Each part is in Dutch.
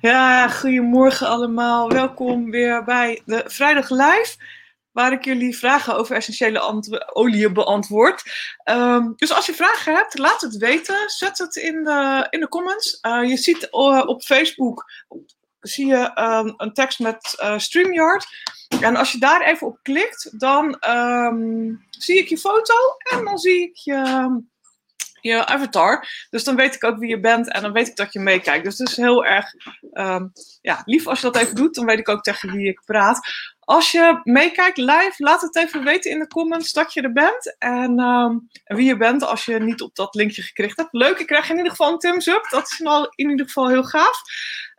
Ja, goedemorgen allemaal. Welkom weer bij de Vrijdag Live, waar ik jullie vragen over essentiële oliën beantwoord. Um, dus als je vragen hebt, laat het weten. Zet het in de, in de comments. Uh, je ziet uh, op Facebook zie je um, een tekst met uh, StreamYard. En als je daar even op klikt, dan um, zie ik je foto en dan zie ik je je avatar. Dus dan weet ik ook wie je bent en dan weet ik dat je meekijkt. Dus het is heel erg um, ja, lief als je dat even doet. Dan weet ik ook tegen wie ik praat. Als je meekijkt live, laat het even weten in de comments dat je er bent. En, en wie je bent als je niet op dat linkje gekregen hebt. Leuk, ik krijg in ieder geval een thumbs up. Dat is in ieder geval heel gaaf.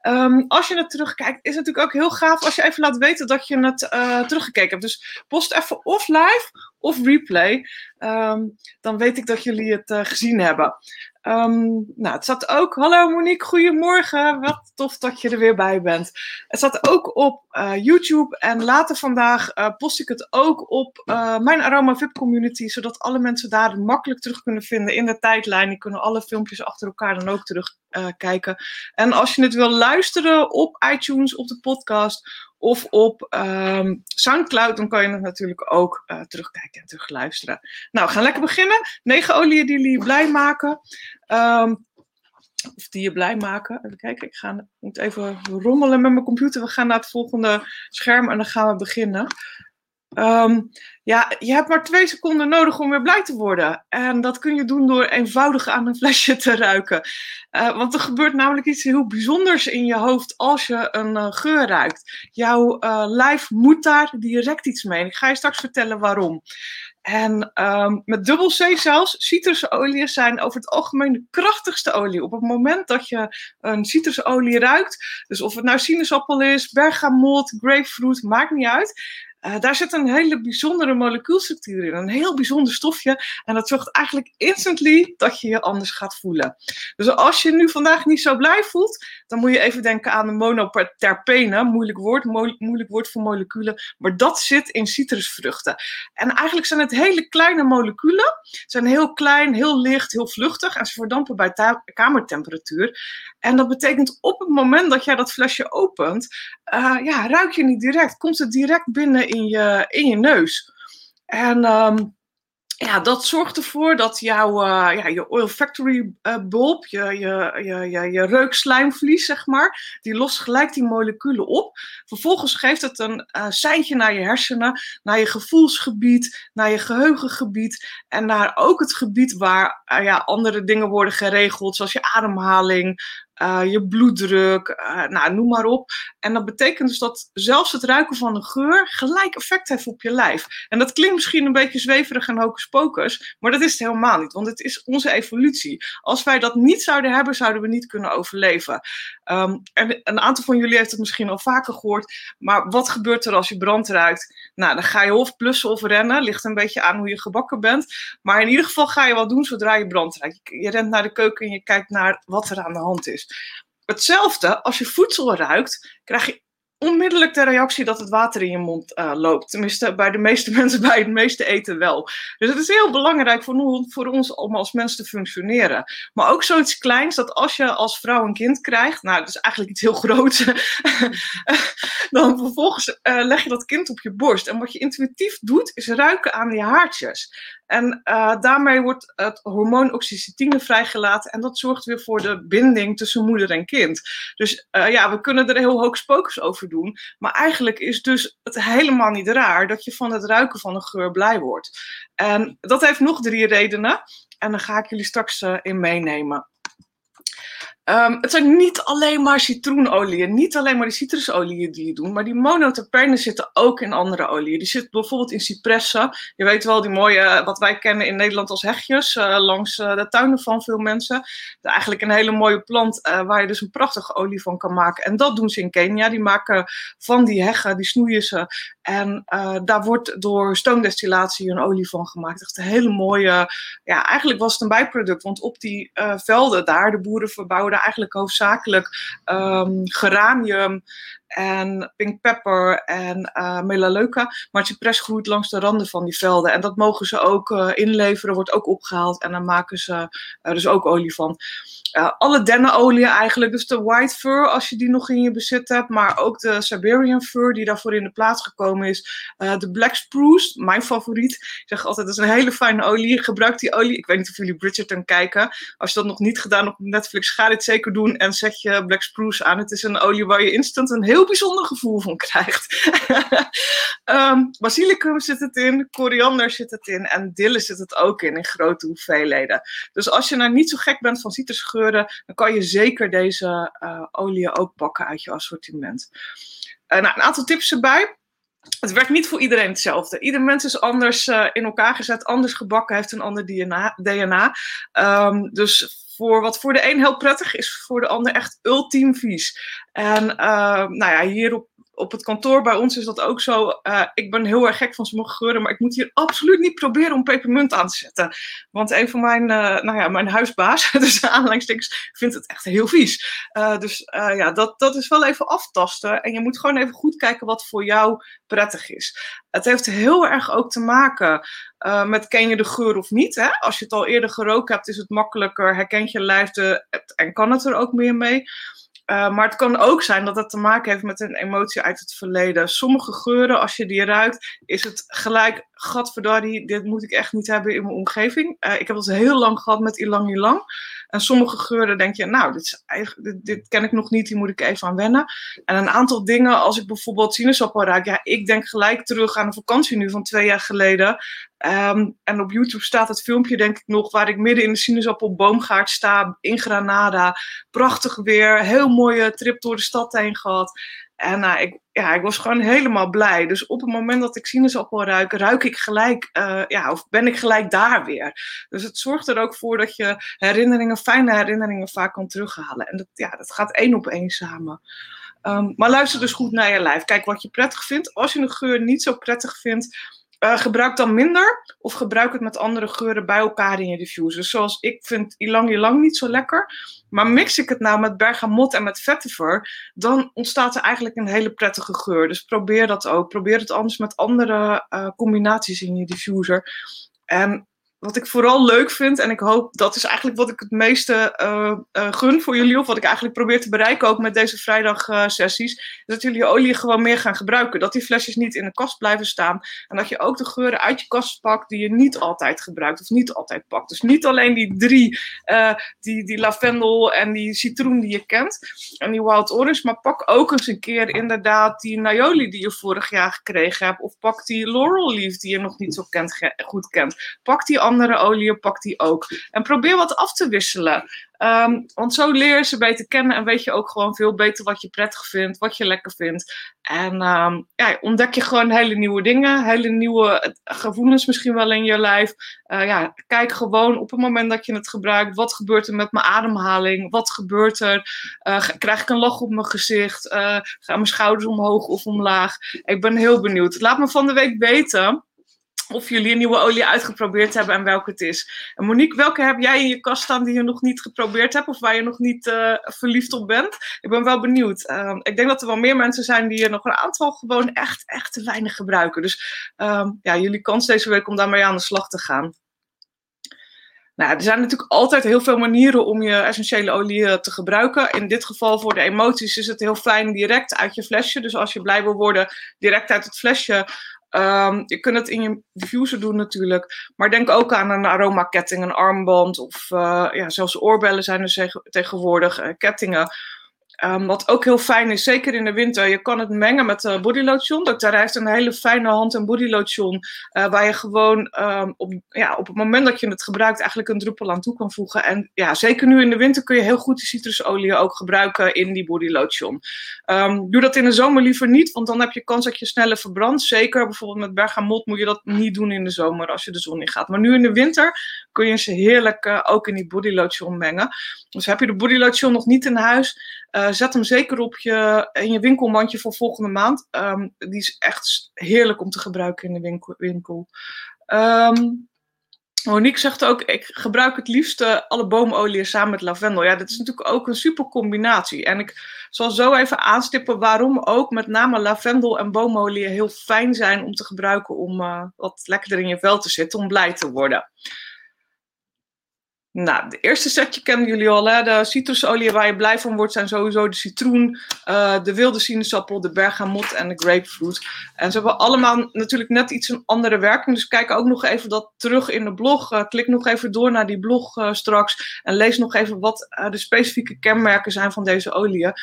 Um, als je het terugkijkt, is het natuurlijk ook heel gaaf als je even laat weten dat je het uh, teruggekeken hebt. Dus post even of live of replay. Um, dan weet ik dat jullie het uh, gezien hebben. Um, nou, het staat ook. Hallo Monique, goedemorgen. Wat tof dat je er weer bij bent. Het staat ook op uh, YouTube. En later vandaag uh, post ik het ook op mijn Aroma VIP community. Zodat alle mensen daar makkelijk terug kunnen vinden in de tijdlijn. Die kunnen alle filmpjes achter elkaar dan ook terugkijken. en als je het wil luisteren op iTunes, op de podcast of op um, Soundcloud, dan kan je het natuurlijk ook uh, terugkijken en terugluisteren. Nou, we gaan lekker beginnen. Negen oliën die jullie blij maken. Um, of die je blij maken. Even kijken, ik ga, moet even rommelen met mijn computer. We gaan naar het volgende scherm en dan gaan we beginnen. Um, ja, je hebt maar twee seconden nodig om weer blij te worden. En dat kun je doen door eenvoudig aan een flesje te ruiken. Uh, want er gebeurt namelijk iets heel bijzonders in je hoofd als je een uh, geur ruikt. Jouw uh, lijf moet daar direct iets mee. ik ga je straks vertellen waarom. En um, met dubbel C zelfs, citrusolieën zijn over het algemeen de krachtigste olie. Op het moment dat je een citrusolie ruikt, dus of het nou sinaasappel is, bergamot, grapefruit, maakt niet uit. Uh, daar zit een hele bijzondere molecuulstructuur in, een heel bijzonder stofje. En dat zorgt eigenlijk instantly dat je je anders gaat voelen. Dus als je nu vandaag niet zo blij voelt, dan moet je even denken aan de monoterpene. Moeilijk woord, mo moeilijk woord voor moleculen. Maar dat zit in citrusvruchten. En eigenlijk zijn het hele kleine moleculen. Ze zijn heel klein, heel licht, heel vluchtig. En ze verdampen bij kamertemperatuur. En dat betekent op het moment dat jij dat flesje opent, uh, ja, ruik je niet direct. Komt het direct binnen in je, in je neus. En um, ja, dat zorgt ervoor dat jouw uh, ja, je olfactory uh, bulb, je, je, je, je, je reukslijmvlies, zeg maar, die lost gelijk die moleculen op. Vervolgens geeft het een uh, seintje naar je hersenen, naar je gevoelsgebied, naar je geheugengebied en naar ook het gebied waar ja, andere dingen worden geregeld, zoals je ademhaling, uh, je bloeddruk, uh, nou, noem maar op. En dat betekent dus dat zelfs het ruiken van een geur gelijk effect heeft op je lijf. En dat klinkt misschien een beetje zweverig en hocus pocus, maar dat is het helemaal niet, want het is onze evolutie. Als wij dat niet zouden hebben, zouden we niet kunnen overleven. En een aantal van jullie heeft het misschien al vaker gehoord, maar wat gebeurt er als je brand ruikt? Nou, dan ga je of plussen of rennen, ligt een beetje aan hoe je gebakken bent. Maar in ieder geval ga je wat doen zodra je brand ruikt. Je rent naar de keuken en je kijkt naar wat er aan de hand is. Hetzelfde, als je voedsel ruikt, krijg je onmiddellijk de reactie dat het water in je mond uh, loopt. Tenminste, bij de meeste mensen bij het meeste eten wel. Dus het is heel belangrijk voor, voor ons om als mens te functioneren. Maar ook zoiets kleins dat als je als vrouw een kind krijgt, nou, dat is eigenlijk iets heel groots, dan vervolgens uh, leg je dat kind op je borst. En wat je intuïtief doet, is ruiken aan je haartjes. En uh, daarmee wordt het hormoon oxytocine vrijgelaten. En dat zorgt weer voor de binding tussen moeder en kind. Dus uh, ja, we kunnen er heel hoog spokers over doen. Maar eigenlijk is dus het helemaal niet raar dat je van het ruiken van een geur blij wordt. En dat heeft nog drie redenen. En daar ga ik jullie straks uh, in meenemen. Um, het zijn niet alleen maar citroenolieën, niet alleen maar die citrusolieën die je doet, maar die monoterpenen zitten ook in andere oliën. Die zitten bijvoorbeeld in cipressen. Je weet wel, die mooie, wat wij kennen in Nederland als hegjes, uh, langs uh, de tuinen van veel mensen. Eigenlijk een hele mooie plant waar je dus een prachtige olie van kan maken. En dat doen ze in Kenia. Die maken van die heggen, die snoeien ze. En daar wordt door stoomdestillatie een olie van gemaakt. Echt een hele mooie, ja, eigenlijk was het een bijproduct. Want op die velden daar, de boeren verbouwden eigenlijk hoofdzakelijk um, geranium en pink pepper en uh, melaleuca. Maar cypress groeit langs de randen van die velden. En dat mogen ze ook uh, inleveren, wordt ook opgehaald. En dan maken ze er dus ook olie van. Alle dennenolie eigenlijk, dus de white fur als je die nog in je bezit hebt, maar ook de Siberian fur die daarvoor in de plaats gekomen is. De black spruce, mijn favoriet. Ik zeg altijd, dat is een hele fijne olie. Gebruik die olie. Ik weet niet of jullie Bridgerton kijken. Als je dat nog niet gedaan op Netflix, ga dit zeker doen en zet je black spruce aan. Het is een olie waar je instant een heel bijzonder gevoel van krijgt. um, basilicum zit het in, koriander zit het in en dille zit het ook in, in grote hoeveelheden. Dus als je nou niet zo gek bent van citrusgeur, dan kan je zeker deze uh, oliën ook pakken uit je assortiment. Uh, nou, een aantal tips erbij. Het werkt niet voor iedereen hetzelfde. Ieder mens is anders uh, in elkaar gezet, anders gebakken, heeft een ander DNA. Um, dus voor wat voor de een heel prettig is, voor de ander echt ultiem vies. En nou ja, hierop op het kantoor bij ons is dat ook zo. Uh, ik ben heel erg gek van sommige geuren, maar ik moet hier absoluut niet proberen om pepermunt aan te zetten. Want een van mijn, uh, nou ja, mijn huisbaas, dus aanleidingstekens, vindt het echt heel vies. Uh, dus ja, dat, dat is wel even aftasten. En je moet gewoon even goed kijken wat voor jou prettig is. Het heeft heel erg ook te maken met ken je de geur of niet. Hè? Als je het al eerder gerookt hebt, is het makkelijker. Herkent je lijf de, en kan het er ook meer mee. Uh, maar het kan ook zijn dat het te maken heeft met een emotie uit het verleden. Sommige geuren, als je die ruikt, is het gelijk, gadverdarrie, dit moet ik echt niet hebben in mijn omgeving. Uh, ik heb het heel lang gehad met ilang ilang. En sommige geuren denk je, nou, dit, is dit, ken ik nog niet, die moet ik even aan wennen. En een aantal dingen, als ik bijvoorbeeld sinaasappel ruik, ja, ik denk gelijk terug aan een vakantie nu van twee jaar geleden. Um, en op YouTube staat het filmpje, denk ik nog, waar ik midden in de sinaasappelboomgaard sta, in Granada. Prachtig weer, heel mooie trip door de stad heen gehad. En uh, ik, ja, ik was gewoon helemaal blij. Dus op het moment dat ik sinaasappel ruik, ruik ik gelijk, uh, ja, of ben ik gelijk daar weer. Dus het zorgt er ook voor dat je herinneringen, fijne herinneringen vaak kan terughalen. En dat, ja, dat gaat één op één samen. Um, maar luister dus goed naar je lijf. Kijk wat je prettig vindt. Als je een geur niet zo prettig vindt, uh, gebruik dan minder of gebruik het met andere geuren bij elkaar in je diffuser. Zoals ik vind ilang ilang niet zo lekker. Maar mix ik het nou met bergamot en met vetiver, dan ontstaat er eigenlijk een hele prettige geur. Dus probeer dat ook. Probeer het anders met andere uh, combinaties in je diffuser. En wat ik vooral leuk vind, en ik hoop dat is eigenlijk wat ik het meeste uh, uh, gun voor jullie, of wat ik eigenlijk probeer te bereiken ook met deze vrijdagsessies, uh, is dat jullie olie gewoon meer gaan gebruiken. Dat die flesjes niet in de kast blijven staan. En dat je ook de geuren uit je kast pakt die je niet altijd gebruikt of niet altijd pakt. Dus niet alleen die drie, die, die lavendel en die citroen die je kent, en die wild orange, maar pak ook eens een keer inderdaad die Naioli die je vorig jaar gekregen hebt, of pak die laurel leaf die je nog niet zo kent, goed kent. Pak die andere oliën, pak die ook. En probeer wat af te wisselen. Um, want zo leer je ze beter kennen en weet je ook gewoon veel beter wat je prettig vindt, wat je lekker vindt. En um, ja, ontdek je gewoon hele nieuwe dingen, hele nieuwe gevoelens misschien wel in je lijf. Uh, ja, kijk gewoon op het moment dat je het gebruikt, wat gebeurt er met mijn ademhaling? Wat gebeurt er? Uh, krijg ik een lach op mijn gezicht? Gaan mijn schouders omhoog of omlaag? Ik ben heel benieuwd. Laat me van de week weten of jullie een nieuwe olie uitgeprobeerd hebben en welke het is. Monique, welke heb jij in je kast staan die je nog niet geprobeerd hebt of waar je nog niet uh, verliefd op bent? Ik ben wel benieuwd. Uh, ik denk dat er wel meer mensen zijn die er nog een aantal gewoon echt, echt te weinig gebruiken. Dus uh, ja, jullie kans deze week om daarmee aan de slag te gaan. Nou, er zijn natuurlijk altijd heel veel manieren om je essentiële olie te gebruiken. In dit geval voor de emoties is het heel fijn direct uit je flesje. Dus als je blij wil worden, direct uit het flesje Um, je kunt het in je diffuser doen natuurlijk. Maar denk ook aan een aromaketting, een armband of uh, ja, zelfs oorbellen zijn er tegenwoordig, uh, kettingen. Um, wat ook heel fijn is, zeker in de winter, je kan het mengen met uh, bodylotion. Dr. heeft een hele fijne hand- en bodylotion, uh, waar je gewoon um, op, ja, op het moment dat je het gebruikt eigenlijk een druppel aan toe kan voegen. En ja, zeker nu in de winter kun je heel goed die citrusolie ook gebruiken in die bodylotion. Um, doe dat in de zomer liever niet, want dan heb je kans dat je sneller verbrandt. Zeker bijvoorbeeld met bergamot moet je dat niet doen in de zomer als je de zon in gaat. Maar nu in de winter kun je ze heerlijk uh, ook in die bodylotion mengen. Dus heb je de bodylotion nog niet in huis, uh, zet hem zeker op je, in je winkelmandje voor volgende maand. Um, die is echt heerlijk om te gebruiken in de winkel. winkel. Um, Monique zegt ook, ik gebruik het liefst alle boomolie samen met lavendel. Ja, dat is natuurlijk ook een super combinatie. En ik zal zo even aanstippen waarom ook met name lavendel en boomolie heel fijn zijn om te gebruiken om uh, wat lekkerder in je vel te zitten, om blij te worden. Nou, de eerste setje kennen jullie al. Hè? De citrusolie waar je blij van wordt zijn sowieso de citroen, uh, de wilde sinaasappel, de bergamot en de grapefruit. En ze hebben allemaal natuurlijk net iets een andere werking. Dus kijk ook nog even dat terug in de blog. Uh, klik nog even door naar die blog uh, straks. En lees nog even wat de specifieke kenmerken zijn van deze oliën.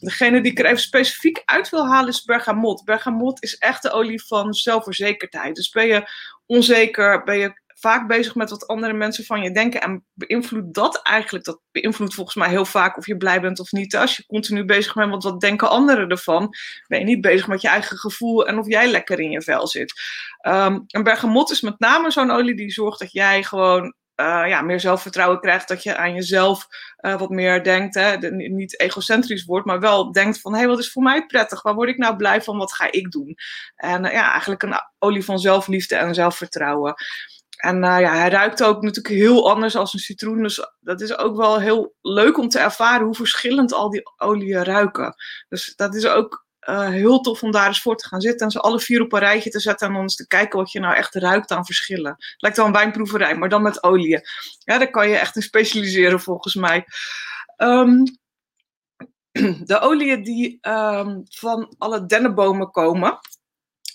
Degene die ik er even specifiek uit wil halen is bergamot. Bergamot is echt de olie van zelfverzekerdheid. Dus ben je onzeker, ben je vaak bezig met wat andere mensen van je denken. En beïnvloedt dat eigenlijk, dat beïnvloedt volgens mij heel vaak of je blij bent of niet. Als je continu bezig bent met wat denken anderen ervan, ben je niet bezig met je eigen gevoel en of jij lekker in je vel zit. Um, bergamot is met name zo'n olie die zorgt dat jij gewoon uh, ja, meer zelfvertrouwen krijgt, dat je aan jezelf uh, wat meer denkt. Hè? niet egocentrisch wordt, maar wel denkt van, hé, hey, wat is voor mij prettig? Waar word ik nou blij van? Wat ga ik doen? En uh, ja, eigenlijk een olie van zelfliefde en zelfvertrouwen. En uh, ja, hij ruikt ook natuurlijk heel anders als een citroen. Dus dat is ook wel heel leuk om te ervaren hoe verschillend al die oliën ruiken. Dus dat is ook uh, heel tof om daar eens voor te gaan zitten en ze alle vier op een rijtje te zetten en dan eens te kijken wat je nou echt ruikt aan verschillen. Lijkt wel een wijnproeverij, maar dan met oliën. Ja, daar kan je echt in specialiseren volgens mij. Um, de oliën die um, van alle dennenbomen komen,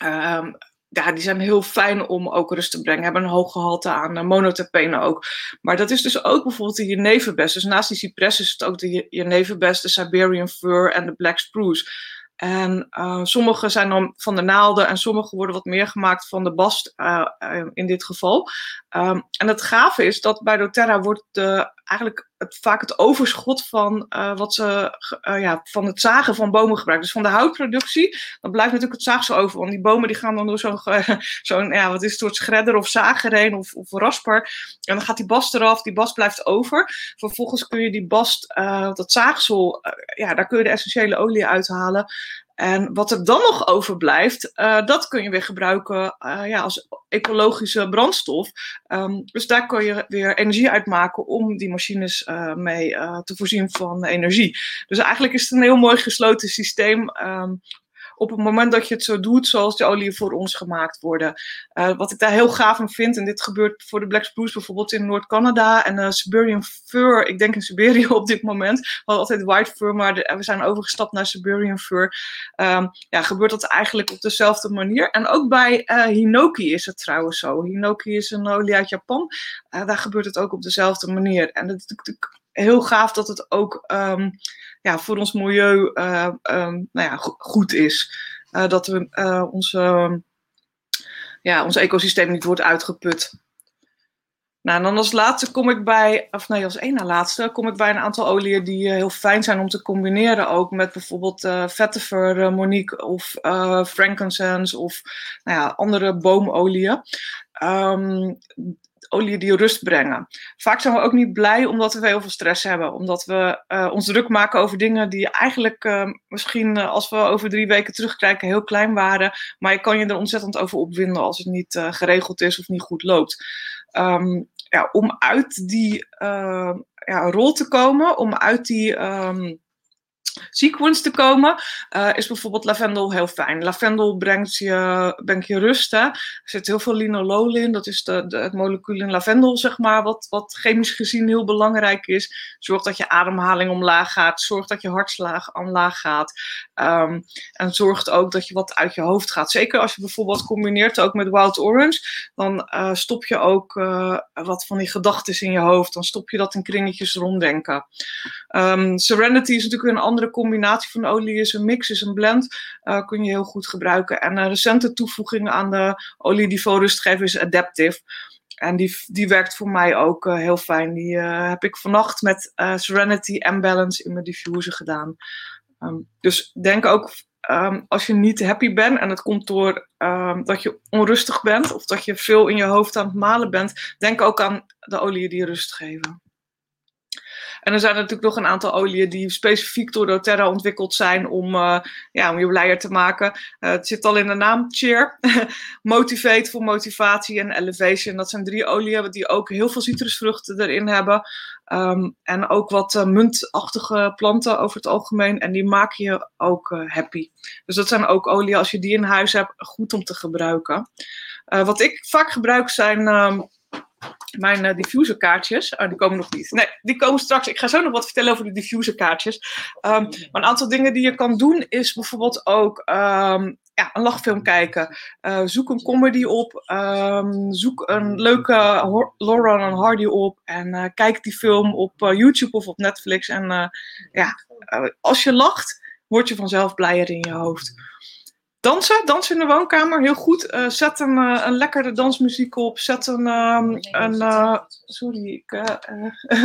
um, ja, die zijn heel fijn om ook rust te brengen. Hebben een hoog gehalte aan uh, monoterpenen ook. Maar dat is dus ook bijvoorbeeld de jeneverbest. Dus naast die cypress is het ook de jeneverbest, de Siberian fir en de black spruce. En uh, sommige zijn dan van de naalden en sommige worden wat meer gemaakt van de bast uh, in dit geval. Um, en het gave is dat bij doTERRA wordt eigenlijk vaak het overschot van, wat ze, ja, van het zagen van bomen gebruikt. Dus van de houtproductie, dan blijft natuurlijk het zaagsel over. Want die bomen die gaan dan door zo'n, zo'n ja, wat is het, soort schredder of zager heen of, of rasper. En dan gaat die bast eraf, die bast blijft over. Vervolgens kun je die bast, dat zaagsel, ja, daar kun je de essentiële olie uithalen. En wat er dan nog overblijft, uh, dat kun je weer gebruiken uh, ja, als ecologische brandstof. Um, dus daar kun je weer energie uitmaken om die machines uh, mee te voorzien van energie. Dus eigenlijk is het een heel mooi gesloten systeem um, op het moment dat je het zo doet zoals de olie voor ons gemaakt worden. Uh, wat ik daar heel gaaf aan vind, en dit gebeurt voor de Black Spruce bijvoorbeeld in Noord-Canada en uh, Siberian Fur, ik denk in Siberië op dit moment, we hadden altijd White Fur, maar de, we zijn overgestapt naar Siberian Fur. Um, ja, gebeurt dat eigenlijk op dezelfde manier. En ook bij uh, Hinoki is het trouwens zo. Hinoki is een olie uit Japan. daar gebeurt het ook op dezelfde manier. En is natuurlijk heel gaaf dat het ook um, ja, voor ons milieu uh, um, nou ja, goed is. Uh, dat we, uh, onze, ja, ons ecosysteem niet wordt uitgeput. Nou, en dan als laatste kom ik bij, of nee, als één na laatste, kom ik bij een aantal oliën die heel fijn zijn om te combineren. Ook met bijvoorbeeld uh, vetiver, Monique of frankincense of nou ja, andere boomolieën. Um, olie die rust brengen. Vaak zijn we ook niet blij omdat we heel veel stress hebben. Omdat we uh, ons druk maken over dingen die eigenlijk uh, misschien uh, als we over drie weken terugkijken heel klein waren. Maar je kan je er ontzettend over opwinden als het niet geregeld is of niet goed loopt. Um, ja, om uit die ja, rol te komen, om uit die. Um, sequence te komen, uh, is bijvoorbeeld lavendel heel fijn. Lavendel brengt je, brengt je rust. Hè? Er zit heel veel linolool in, dat is de, het molecuul in lavendel, zeg maar, wat, wat chemisch gezien heel belangrijk is. Zorgt dat je ademhaling omlaag gaat, zorgt dat je hartslag omlaag gaat. Um, en zorgt ook dat je wat uit je hoofd gaat. Zeker als je bijvoorbeeld combineert ook met wild orange, dan uh, stop je ook uh, wat van die gedachten in je hoofd. Dan stop je dat in kringetjes ronddenken. Um, Serenity is natuurlijk een andere combinatie van olie is een mix, is een blend. Uh, kun je heel goed gebruiken. En een recente toevoeging aan de olie die veel rust geeft is Adaptive. En die, die werkt voor mij ook uh, heel fijn. Die heb ik vannacht met Serenity en Balance in mijn diffuser gedaan. Um, dus denk ook um, als je niet happy bent en het komt door um, dat je onrustig bent of dat je veel in je hoofd aan het malen bent, denk ook aan de olie die rust geven. En er zijn natuurlijk nog een aantal oliën die specifiek door doTERRA ontwikkeld zijn om, uh, ja, om je blijer te maken. Uh, het zit al in de naam, Cheer. Motivate voor motivatie en Elevation. Dat zijn drie oliën die ook heel veel citrusvruchten erin hebben. Um, en ook wat uh, muntachtige planten over het algemeen. En die maken je ook happy. Dus dat zijn ook oliën, als je die in huis hebt, goed om te gebruiken. wat ik vaak gebruik zijn... Mijn uh, diffuser kaartjes. Oh, die komen nog niet. Nee, die komen straks. Ik ga zo nog wat vertellen over de diffuser kaartjes. Um, maar een aantal dingen die je kan doen is bijvoorbeeld ook um, ja, een lachfilm kijken. Uh, zoek een comedy op. Um, zoek een leuke Laura en Hardy op. En uh, kijk die film op YouTube of op Netflix. En ja, als je lacht, word je vanzelf blijer in je hoofd. Dansen, dansen in de woonkamer, heel goed. Uh, zet een, uh, een lekkere dansmuziek op. Zet een, um, een uh, sorry, ik,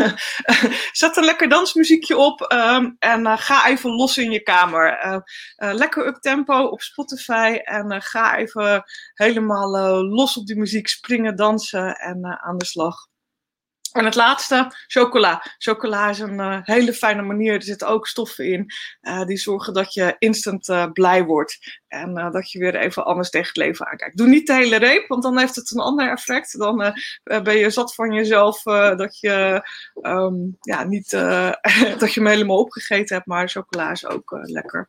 zet een lekker dansmuziekje op um, en ga even los in je kamer. lekker up tempo op Spotify en ga even helemaal los op die muziek springen, dansen en aan de slag. En het laatste, chocola. Chocola is een uh, hele fijne manier. Er zitten ook stoffen in uh, die zorgen dat je instant uh, blij wordt. En dat je weer even anders tegen het leven aankijkt. Doe niet de hele reep, want dan heeft het een ander effect. Dan ben je zat van jezelf dat je, um, ja, niet, dat je hem helemaal opgegeten hebt. Maar chocola is ook lekker.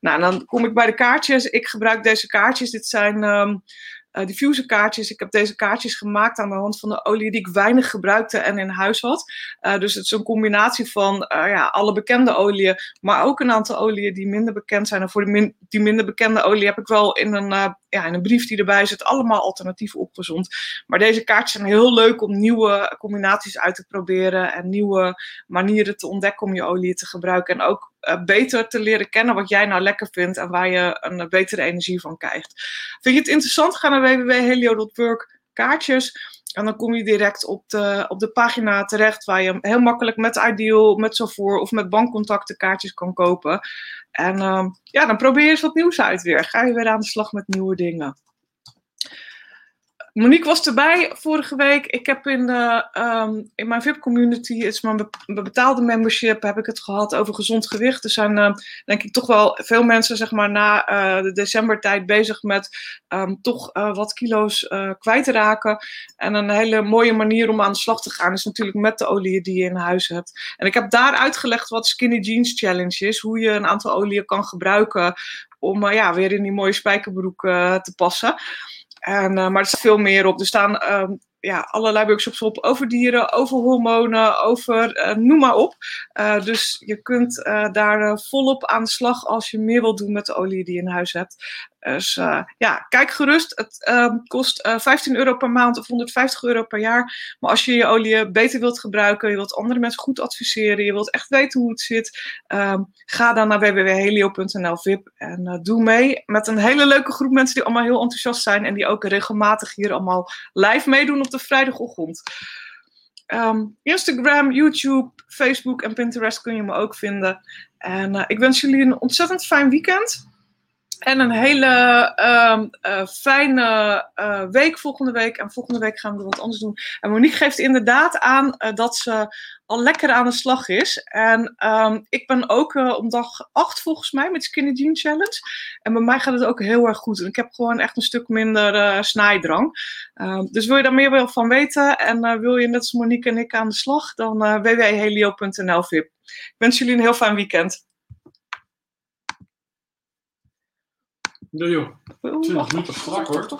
Nou, dan kom ik bij de kaartjes. Ik gebruik deze kaartjes. Dit zijn... Um, uh, diffuse kaartjes. Ik heb deze kaartjes gemaakt aan de hand van de olie die ik weinig gebruikte en in huis had. Uh, dus het is een combinatie van uh, ja, alle bekende oliën, maar ook een aantal oliën die minder bekend zijn. En voor die minder bekende olie heb ik wel in een, ja, in een brief die erbij zit allemaal alternatieven opgezond. Maar deze kaartjes zijn heel leuk om nieuwe combinaties uit te proberen en nieuwe manieren te ontdekken om je olie te gebruiken. En ook uh, beter te leren kennen wat jij nou lekker vindt en waar je een betere energie van krijgt. Vind je het interessant? Ga naar www.helio.work kaartjes. En dan kom je direct op de, op de pagina terecht waar je heel makkelijk met Ideal, met Zovoor of met bankcontacten kaartjes kan kopen. En uh, ja, dan probeer eens wat nieuws uit weer. Ga je weer aan de slag met nieuwe dingen. Monique was erbij vorige week. Ik heb in, de, um, in mijn VIP-community, het is mijn betaalde membership, heb ik het gehad over gezond gewicht. Er zijn uh, denk ik toch wel veel mensen zeg maar, na uh, de decembertijd bezig met um, toch uh, wat kilo's kwijt te raken. En een hele mooie manier om aan de slag te gaan is natuurlijk met de oliën die je in huis hebt. En ik heb daar uitgelegd wat Skinny Jeans Challenge is. Hoe je een aantal oliën kan gebruiken om ja, weer in die mooie spijkerbroek te passen. En, uh, maar er staat veel meer op. Er staan um, ja, allerlei workshops op over dieren, over hormonen, over uh, noem maar op. Uh, dus je kunt daar volop aan de slag als je meer wilt doen met de olie die je in huis hebt. Dus uh, ja, kijk gerust. Het uh, kost uh, 15 euro per maand of 150 euro per jaar. Maar als je je olie beter wilt gebruiken, je wilt andere mensen goed adviseren, je wilt echt weten hoe het zit, ehm, ga dan naar www.helio.nl VIP en eh, doe mee met een hele leuke groep mensen die allemaal heel enthousiast zijn en die ook regelmatig hier allemaal live meedoen op de vrijdagochtend. Um, Instagram, YouTube, Facebook en Pinterest kun je me ook vinden. En ik wens jullie een ontzettend fijn weekend. En een hele uh, uh, fijne uh, week volgende week. En volgende week gaan we wat anders doen. En Monique geeft inderdaad aan dat ze al lekker aan de slag is. En um, ik ben ook om dag 8 volgens mij met Skinny Jean Challenge. En bij mij gaat het ook heel erg goed. En ik heb gewoon echt een stuk minder snijdrang. Um, dus wil je daar meer van weten en wil je net als Monique en ik aan de slag, dan www.helio.nl VIP. Ik wens jullie een heel fijn weekend. Ja joh, 20 minuten strak hoor.